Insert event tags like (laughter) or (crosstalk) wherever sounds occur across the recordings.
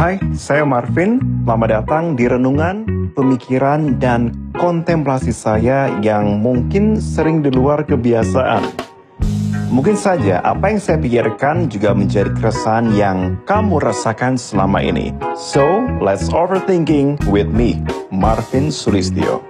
Hai, saya Marvin. Selamat datang di renungan, pemikiran, dan kontemplasi saya yang mungkin sering di luar kebiasaan. Mungkin saja apa yang saya pikirkan juga menjadi keresahan yang kamu rasakan selama ini. So, let's overthinking with me, Marvin Sulistyo.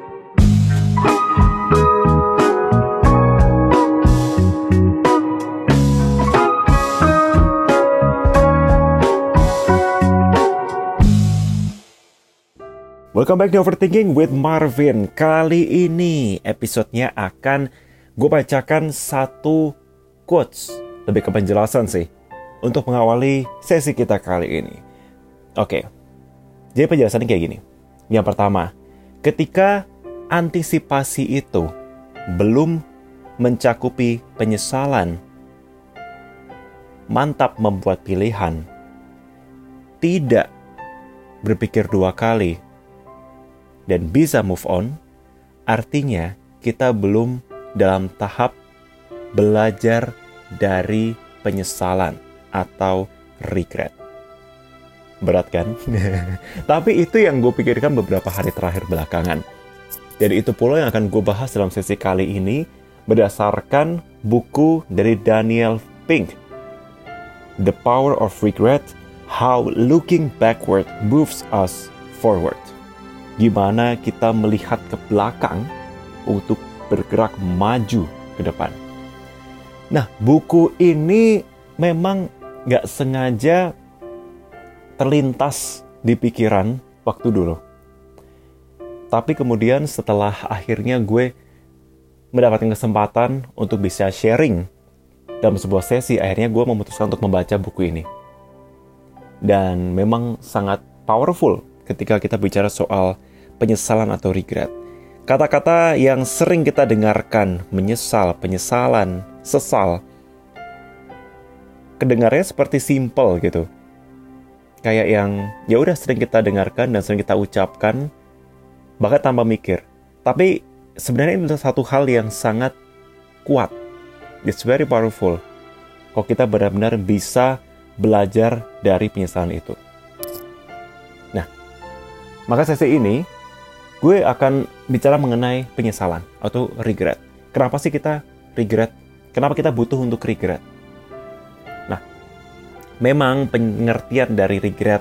Welcome back to Overthinking with Marvin. Kali ini episodenya akan gue bacakan satu quotes, lebih ke penjelasan sih, untuk mengawali sesi kita kali ini. Oke, jadi penjelasannya kayak gini. Yang pertama, ketika antisipasi itu belum mencakupi penyesalan, mantap membuat pilihan, tidak berpikir dua kali dan bisa move on, artinya kita belum dalam tahap belajar dari penyesalan atau regret. Berat kan? (laughs) Tapi itu yang gue pikirkan beberapa hari terakhir belakangan. Dan itu pula yang akan gue bahas dalam sesi kali ini berdasarkan buku dari Daniel Pink. The Power of Regret, How Looking Backward Moves Us Forward gimana kita melihat ke belakang untuk bergerak maju ke depan. Nah, buku ini memang nggak sengaja terlintas di pikiran waktu dulu. Tapi kemudian setelah akhirnya gue mendapatkan kesempatan untuk bisa sharing dalam sebuah sesi, akhirnya gue memutuskan untuk membaca buku ini. Dan memang sangat powerful ketika kita bicara soal penyesalan atau regret. Kata-kata yang sering kita dengarkan, menyesal, penyesalan, sesal, kedengarannya seperti simple gitu. Kayak yang ya udah sering kita dengarkan dan sering kita ucapkan, bahkan tanpa mikir. Tapi sebenarnya adalah satu hal yang sangat kuat. It's very powerful. Kalau kita benar-benar bisa belajar dari penyesalan itu. Maka sesi ini gue akan bicara mengenai penyesalan atau regret. Kenapa sih kita regret? Kenapa kita butuh untuk regret? Nah, memang pengertian dari regret,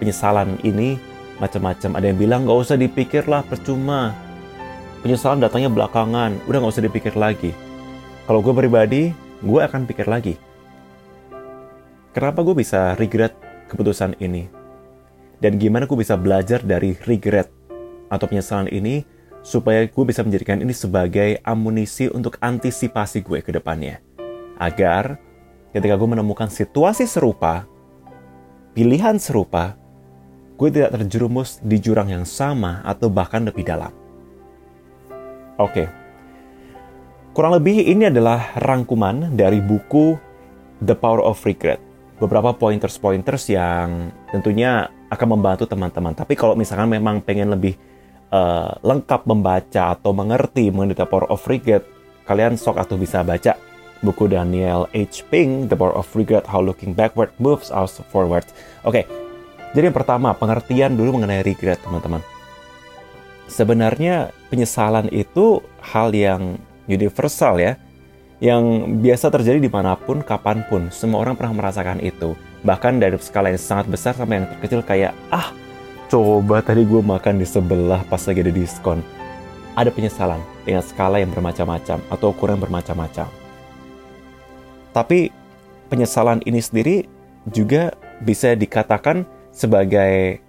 penyesalan ini macam-macam. Ada yang bilang gak usah dipikir lah, percuma. Penyesalan datangnya belakangan, udah gak usah dipikir lagi. Kalau gue pribadi, gue akan pikir lagi. Kenapa gue bisa regret keputusan ini? Dan gimana gue bisa belajar dari regret atau penyesalan ini supaya gue bisa menjadikan ini sebagai amunisi untuk antisipasi gue ke depannya. Agar ketika gue menemukan situasi serupa, pilihan serupa, gue tidak terjerumus di jurang yang sama atau bahkan lebih dalam. Oke, kurang lebih ini adalah rangkuman dari buku The Power of Regret. Beberapa pointers-pointers yang tentunya akan membantu teman-teman. Tapi kalau misalkan memang pengen lebih uh, lengkap membaca atau mengerti mengenai The Power of Regret, kalian sok atau bisa baca buku Daniel H. Pink, The Power of Regret, How Looking Backward Moves Us Forward. Oke, jadi yang pertama, pengertian dulu mengenai regret, teman-teman. Sebenarnya penyesalan itu hal yang universal ya, yang biasa terjadi di mana pun, kapan pun. Semua orang pernah merasakan itu. Bahkan dari skala yang sangat besar sampai yang terkecil kayak, ah coba tadi gue makan di sebelah pas lagi ada diskon. Ada penyesalan dengan skala yang bermacam-macam atau ukuran bermacam-macam. Tapi penyesalan ini sendiri juga bisa dikatakan sebagai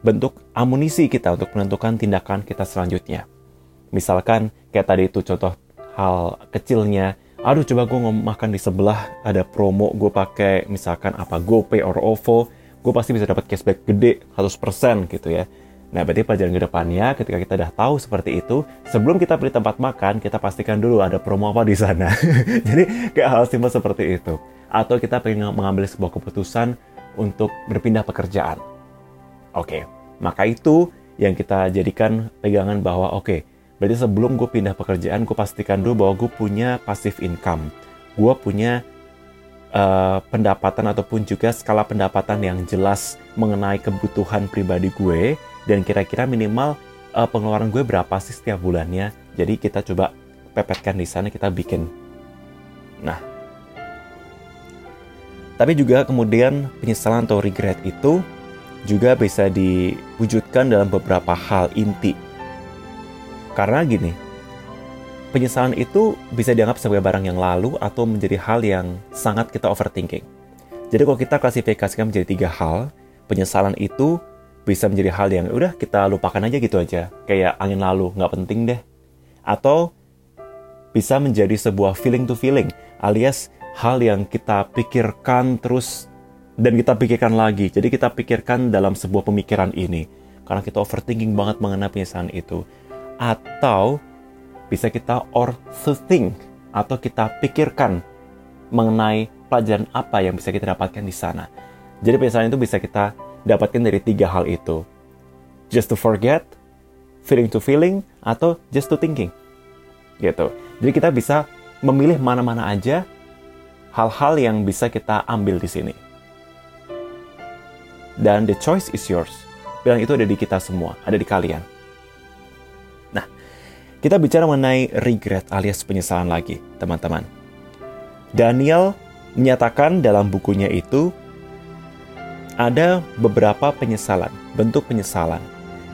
bentuk amunisi kita untuk menentukan tindakan kita selanjutnya. Misalkan kayak tadi itu contoh hal kecilnya, aduh coba gue makan di sebelah ada promo gue pakai misalkan apa GoPay or OVO, gue pasti bisa dapat cashback gede 100% gitu ya. Nah, berarti pelajaran ke depannya ketika kita udah tahu seperti itu, sebelum kita beli tempat makan, kita pastikan dulu ada promo apa di sana. (laughs) Jadi, kayak hal simpel seperti itu. Atau kita pengen mengambil sebuah keputusan untuk berpindah pekerjaan. Oke, maka itu yang kita jadikan pegangan bahwa oke, okay, berarti sebelum gue pindah pekerjaan, gue pastikan dulu bahwa gue punya passive income. Gue punya uh, pendapatan ataupun juga skala pendapatan yang jelas mengenai kebutuhan pribadi gue dan kira-kira minimal uh, pengeluaran gue berapa sih setiap bulannya. Jadi kita coba pepetkan di sana kita bikin. Nah, tapi juga kemudian penyesalan atau regret itu juga bisa diwujudkan dalam beberapa hal inti. Karena gini, penyesalan itu bisa dianggap sebagai barang yang lalu atau menjadi hal yang sangat kita overthinking. Jadi kalau kita klasifikasikan menjadi tiga hal, penyesalan itu bisa menjadi hal yang udah kita lupakan aja gitu aja, kayak angin lalu, nggak penting deh. Atau bisa menjadi sebuah feeling to feeling, alias hal yang kita pikirkan terus dan kita pikirkan lagi. Jadi kita pikirkan dalam sebuah pemikiran ini, karena kita overthinking banget mengenai penyesalan itu. Atau bisa kita or to think atau kita pikirkan mengenai pelajaran apa yang bisa kita dapatkan di sana. Jadi penyesalan itu bisa kita dapatkan dari tiga hal itu. Just to forget, feeling to feeling, atau just to thinking. Gitu. Jadi kita bisa memilih mana-mana aja hal-hal yang bisa kita ambil di sini. Dan the choice is yours. Bilang itu ada di kita semua, ada di kalian. Kita bicara mengenai regret alias penyesalan lagi, teman-teman. Daniel menyatakan dalam bukunya itu ada beberapa penyesalan, bentuk penyesalan.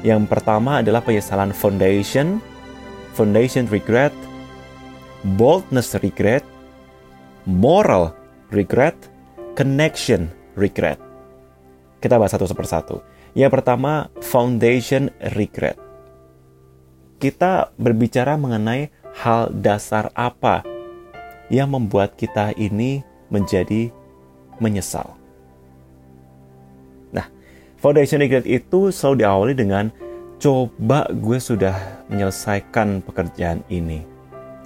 Yang pertama adalah penyesalan foundation, foundation regret, boldness regret, moral regret, connection regret. Kita bahas satu persatu. Yang pertama, foundation regret kita berbicara mengenai hal dasar apa yang membuat kita ini menjadi menyesal. Nah, foundation regret itu selalu diawali dengan coba gue sudah menyelesaikan pekerjaan ini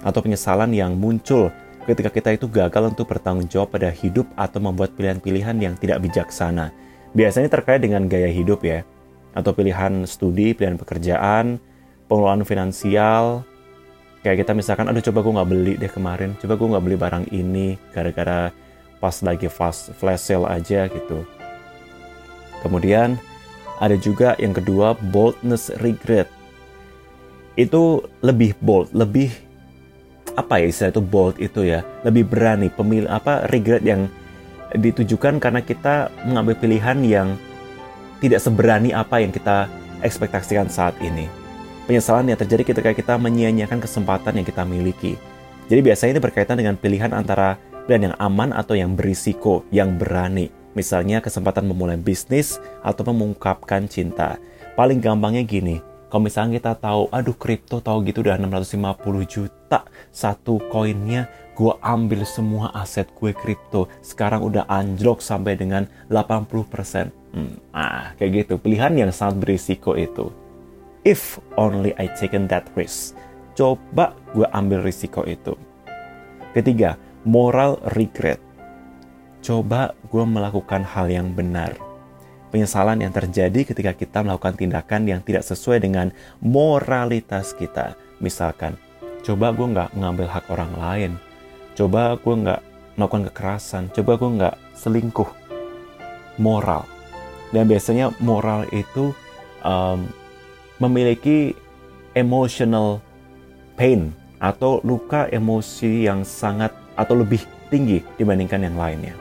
atau penyesalan yang muncul ketika kita itu gagal untuk bertanggung jawab pada hidup atau membuat pilihan-pilihan yang tidak bijaksana. Biasanya terkait dengan gaya hidup ya, atau pilihan studi, pilihan pekerjaan, pengelolaan finansial. Kayak kita misalkan aduh coba gue nggak beli deh kemarin. Coba gue nggak beli barang ini gara-gara pas lagi flash, flash sale aja gitu. Kemudian ada juga yang kedua boldness regret. Itu lebih bold lebih apa ya istilah itu bold itu ya. Lebih berani pemilih apa regret yang ditujukan karena kita mengambil pilihan yang tidak seberani apa yang kita ekspektasikan saat ini penyesalan yang terjadi ketika kita menyia-nyiakan kesempatan yang kita miliki. Jadi biasanya ini berkaitan dengan pilihan antara pilihan yang aman atau yang berisiko, yang berani. Misalnya kesempatan memulai bisnis atau mengungkapkan cinta. Paling gampangnya gini, kalau misalnya kita tahu, aduh kripto tahu gitu udah 650 juta satu koinnya, gue ambil semua aset gue kripto. Sekarang udah anjlok sampai dengan 80%. Hmm, ah, kayak gitu. Pilihan yang sangat berisiko itu if only I taken that risk. Coba gue ambil risiko itu. Ketiga, moral regret. Coba gue melakukan hal yang benar. Penyesalan yang terjadi ketika kita melakukan tindakan yang tidak sesuai dengan moralitas kita. Misalkan, coba gue nggak mengambil hak orang lain. Coba gue nggak melakukan kekerasan. Coba gue nggak selingkuh. Moral. Dan biasanya moral itu um, memiliki emotional pain atau luka emosi yang sangat atau lebih tinggi dibandingkan yang lainnya.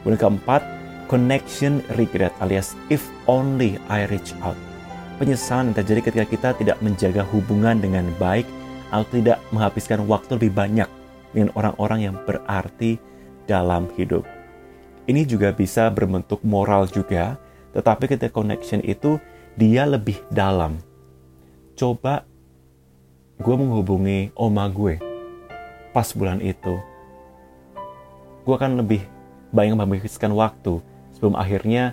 Kemudian keempat, connection regret alias if only I reach out. Penyesalan yang terjadi ketika kita tidak menjaga hubungan dengan baik atau tidak menghabiskan waktu lebih banyak dengan orang-orang yang berarti dalam hidup. Ini juga bisa berbentuk moral juga, tetapi ketika connection itu dia lebih dalam. Coba gue menghubungi oma gue pas bulan itu. Gue akan lebih banyak menghabiskan waktu sebelum akhirnya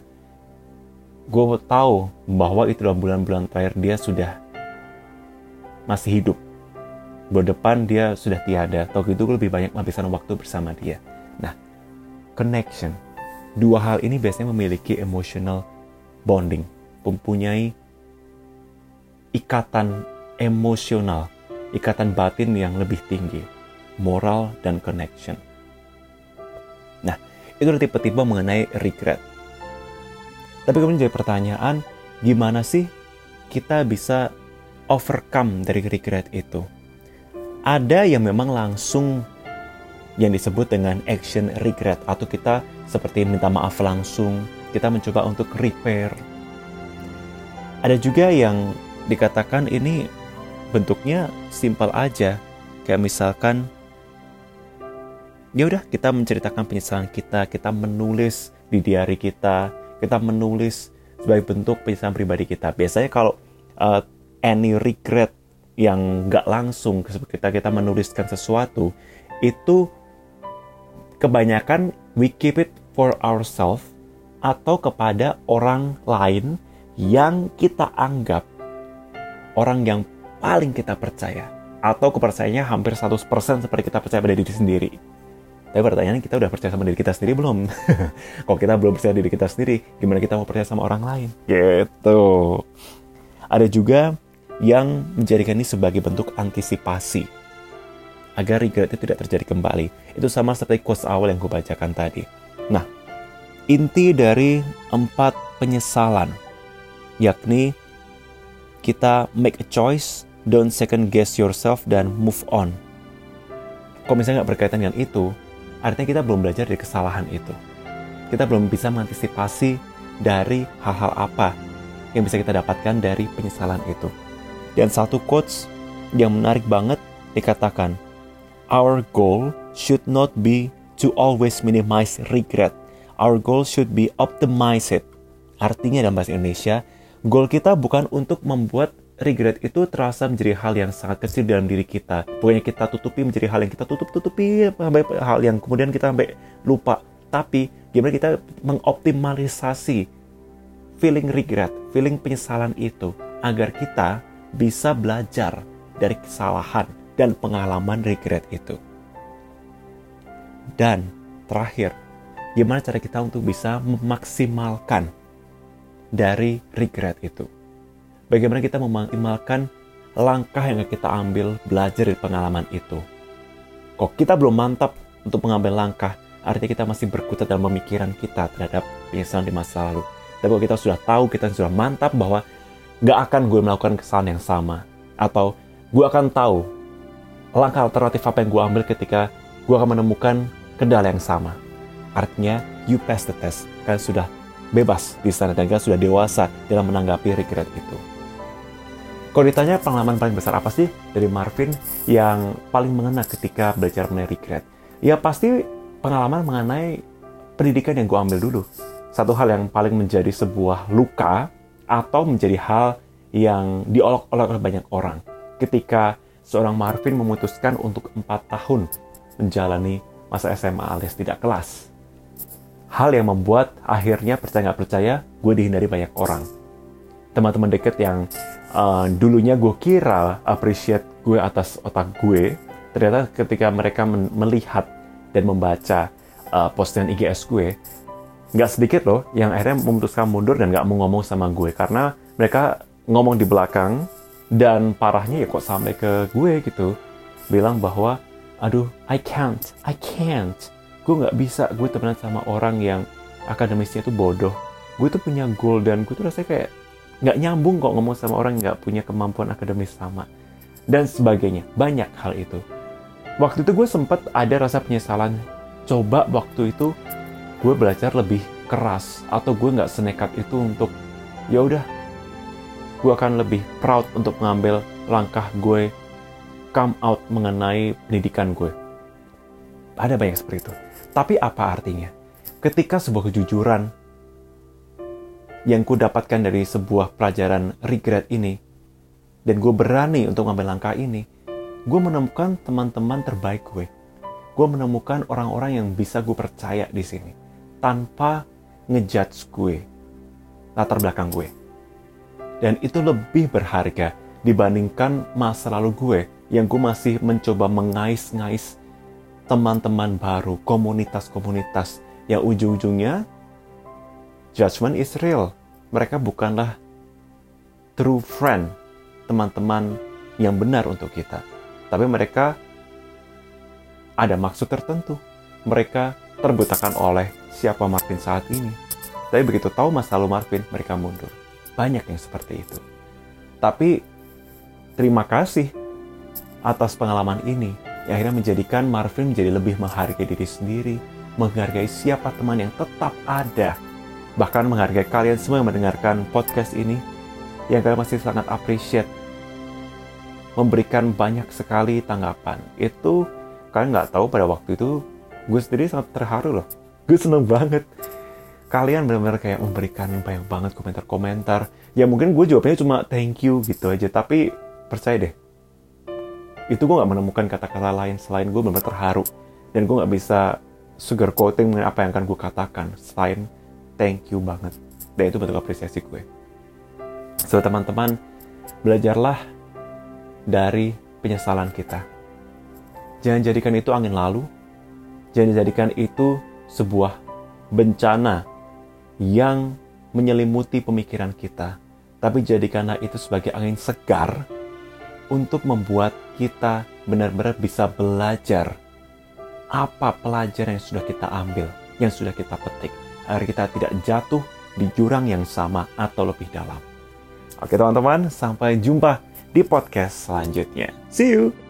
gue tahu bahwa itu dalam bulan-bulan terakhir dia sudah masih hidup. Bulan depan dia sudah tiada. Atau itu gue lebih banyak menghabiskan waktu bersama dia. Nah, connection. Dua hal ini biasanya memiliki emotional bonding mempunyai ikatan emosional, ikatan batin yang lebih tinggi, moral dan connection. Itu tipe-tipe mengenai regret. Tapi kemudian jadi pertanyaan, gimana sih kita bisa overcome dari regret itu? Ada yang memang langsung yang disebut dengan action regret atau kita seperti minta maaf langsung, kita mencoba untuk repair. Ada juga yang dikatakan ini bentuknya simpel aja, kayak misalkan ya udah kita menceritakan penyesalan kita, kita menulis di diary kita, kita menulis sebagai bentuk penyesalan pribadi kita. Biasanya kalau uh, any regret yang nggak langsung kita kita menuliskan sesuatu itu kebanyakan we keep it for ourselves atau kepada orang lain yang kita anggap orang yang paling kita percaya atau kepercayaannya hampir 100% seperti kita percaya pada diri sendiri. Tapi pertanyaannya kita udah percaya sama diri kita sendiri belum? (laughs) Kalau kita belum percaya diri kita sendiri, gimana kita mau percaya sama orang lain? Gitu. Ada juga yang menjadikan ini sebagai bentuk antisipasi agar regret itu tidak terjadi kembali. Itu sama seperti quotes awal yang gue bacakan tadi. Nah, inti dari empat penyesalan, yakni kita make a choice, don't second guess yourself, dan move on. Kalau misalnya nggak berkaitan dengan itu, artinya kita belum belajar dari kesalahan itu. Kita belum bisa mengantisipasi dari hal-hal apa yang bisa kita dapatkan dari penyesalan itu. Dan satu quotes yang menarik banget dikatakan, Our goal should not be to always minimize regret. Our goal should be optimize it. Artinya dalam bahasa Indonesia, goal kita bukan untuk membuat regret itu terasa menjadi hal yang sangat kecil dalam diri kita. Bukannya kita tutupi menjadi hal yang kita tutup-tutupi, sampai hal yang kemudian kita sampai lupa. Tapi gimana kita mengoptimalisasi feeling regret, feeling penyesalan itu agar kita bisa belajar dari kesalahan dan pengalaman regret itu. Dan terakhir, gimana cara kita untuk bisa memaksimalkan dari regret itu? bagaimana kita memaksimalkan langkah yang kita ambil belajar dari pengalaman itu. Kok kita belum mantap untuk mengambil langkah, artinya kita masih berkutat dalam pemikiran kita terhadap penyesalan di masa lalu. Tapi kalau kita sudah tahu, kita sudah mantap bahwa gak akan gue melakukan kesalahan yang sama. Atau gue akan tahu langkah alternatif apa yang gue ambil ketika gue akan menemukan kendala yang sama. Artinya, you pass the test. Kalian sudah bebas di sana dan kalian sudah dewasa dalam menanggapi regret itu. Kalau ditanya pengalaman paling besar apa sih dari Marvin yang paling mengena ketika belajar mengenai regret? Ya pasti pengalaman mengenai pendidikan yang gue ambil dulu. Satu hal yang paling menjadi sebuah luka atau menjadi hal yang diolok-olok oleh banyak orang. Ketika seorang Marvin memutuskan untuk empat tahun menjalani masa SMA alias tidak kelas. Hal yang membuat akhirnya percaya nggak percaya gue dihindari banyak orang. Teman-teman deket yang uh, dulunya gue kira appreciate gue atas otak gue, ternyata ketika mereka melihat dan membaca uh, postingan IGS gue, nggak sedikit loh yang akhirnya memutuskan mundur dan nggak mau ngomong sama gue karena mereka ngomong di belakang dan parahnya ya kok sampai ke gue gitu. Bilang bahwa aduh I can't I can't gue nggak bisa gue temenan sama orang yang akademisnya itu bodoh. Gue tuh punya goal dan gue tuh rasanya kayak nggak nyambung kok ngomong sama orang nggak punya kemampuan akademis sama. Dan sebagainya banyak hal itu. Waktu itu gue sempat ada rasa penyesalan. Coba waktu itu gue belajar lebih keras atau gue nggak senekat itu untuk ya udah gue akan lebih proud untuk mengambil langkah gue come out mengenai pendidikan gue ada banyak seperti itu tapi apa artinya ketika sebuah kejujuran yang ku dapatkan dari sebuah pelajaran regret ini, dan gue berani untuk mengambil langkah ini, gue menemukan teman-teman terbaik gue. Gue menemukan orang-orang yang bisa gue percaya di sini, tanpa ngejudge gue, latar belakang gue. Dan itu lebih berharga dibandingkan masa lalu gue yang gue masih mencoba mengais-ngais teman-teman baru, komunitas-komunitas yang ujung-ujungnya judgment is real. Mereka bukanlah true friend, teman-teman yang benar untuk kita. Tapi mereka ada maksud tertentu. Mereka terbutakan oleh siapa Marvin saat ini. Tapi begitu tahu masa lalu Marvin, mereka mundur. Banyak yang seperti itu. Tapi terima kasih atas pengalaman ini yang akhirnya menjadikan Marvin menjadi lebih menghargai diri sendiri, menghargai siapa teman yang tetap ada, bahkan menghargai kalian semua yang mendengarkan podcast ini, yang kalian masih sangat appreciate, memberikan banyak sekali tanggapan. Itu kalian nggak tahu pada waktu itu gue sendiri sangat terharu loh. Gue seneng banget. Kalian benar-benar kayak memberikan banyak banget komentar-komentar. Ya mungkin gue jawabnya cuma thank you gitu aja. Tapi percaya deh, itu gue gak menemukan kata-kata lain selain gue benar-benar terharu. Dan gue gak bisa sugar coating dengan apa yang akan gue katakan selain thank you banget. Dan itu bentuk apresiasi gue. So teman-teman belajarlah dari penyesalan kita. Jangan jadikan itu angin lalu. Jangan jadikan itu sebuah bencana yang menyelimuti pemikiran kita. Tapi jadikanlah itu sebagai angin segar untuk membuat kita benar-benar bisa belajar apa pelajaran yang sudah kita ambil, yang sudah kita petik, agar kita tidak jatuh di jurang yang sama atau lebih dalam. Oke teman-teman, sampai jumpa di podcast selanjutnya. See you!